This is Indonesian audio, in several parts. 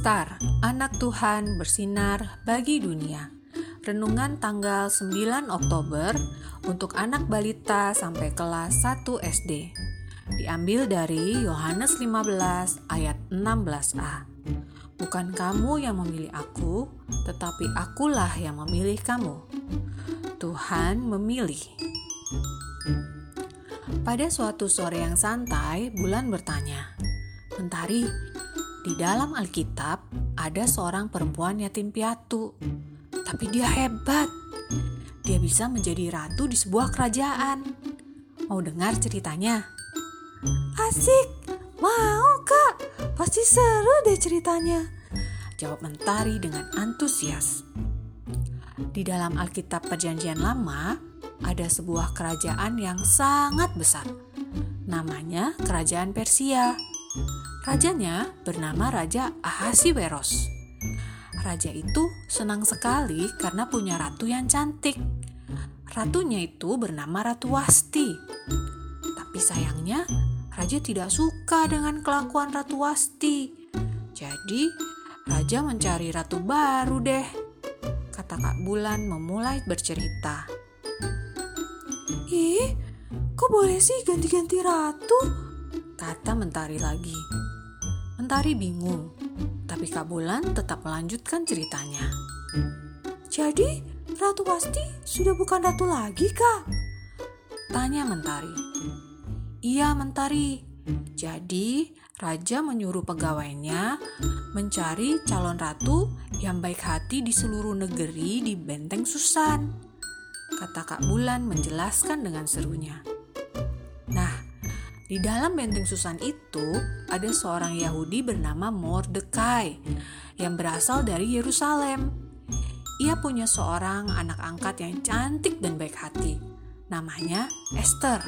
Star, anak Tuhan bersinar bagi dunia. Renungan tanggal 9 Oktober untuk anak balita sampai kelas 1 SD. Diambil dari Yohanes 15 ayat 16a. Bukan kamu yang memilih aku, tetapi akulah yang memilih kamu. Tuhan memilih. Pada suatu sore yang santai, Bulan bertanya, "Mentari, di dalam Alkitab ada seorang perempuan yatim piatu, tapi dia hebat. Dia bisa menjadi ratu di sebuah kerajaan. Mau dengar ceritanya? Asik, mau kak. Pasti seru deh ceritanya. Jawab Mentari dengan antusias. Di dalam Alkitab Perjanjian Lama, ada sebuah kerajaan yang sangat besar. Namanya Kerajaan Persia. Rajanya bernama Raja Ahasiweros. Raja itu senang sekali karena punya ratu yang cantik. Ratunya itu bernama Ratu Wasti. Tapi sayangnya, raja tidak suka dengan kelakuan Ratu Wasti. Jadi, raja mencari ratu baru deh. Kata Kak Bulan memulai bercerita. Ih, kok boleh sih ganti-ganti ratu? Kata Mentari lagi. Mentari bingung, tapi Kak Bulan tetap melanjutkan ceritanya. Jadi, Ratu Wasti sudah bukan ratu lagi, Kak? Tanya Mentari. Iya, Mentari. Jadi, Raja menyuruh pegawainya mencari calon ratu yang baik hati di seluruh negeri di Benteng Susan. Kata Kak Bulan menjelaskan dengan serunya. Di dalam benteng Susan itu ada seorang Yahudi bernama Mordekai yang berasal dari Yerusalem. Ia punya seorang anak angkat yang cantik dan baik hati. Namanya Esther.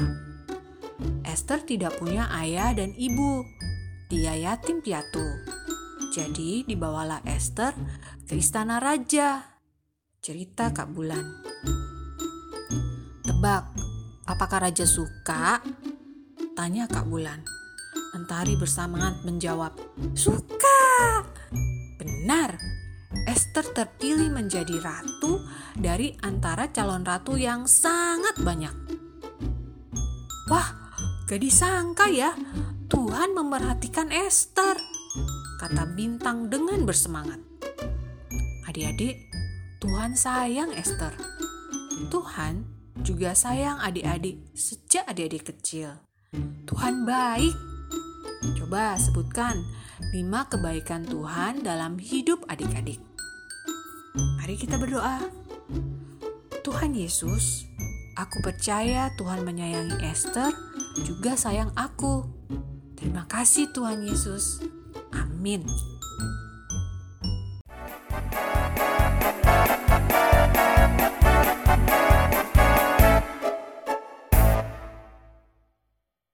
Esther tidak punya ayah dan ibu. Dia yatim piatu. Jadi dibawalah Esther ke istana raja. Cerita Kak Bulan. Tebak, apakah raja suka Tanya Kak Bulan. Mentari bersamaan menjawab, Suka! Benar, Esther terpilih menjadi ratu dari antara calon ratu yang sangat banyak. Wah, gak disangka ya, Tuhan memerhatikan Esther, kata Bintang dengan bersemangat. Adik-adik, Tuhan sayang Esther. Tuhan juga sayang adik-adik sejak adik-adik kecil. Tuhan baik. Coba sebutkan lima kebaikan Tuhan dalam hidup adik-adik. Mari kita berdoa. Tuhan Yesus, aku percaya Tuhan menyayangi Esther, juga sayang aku. Terima kasih Tuhan Yesus. Amin.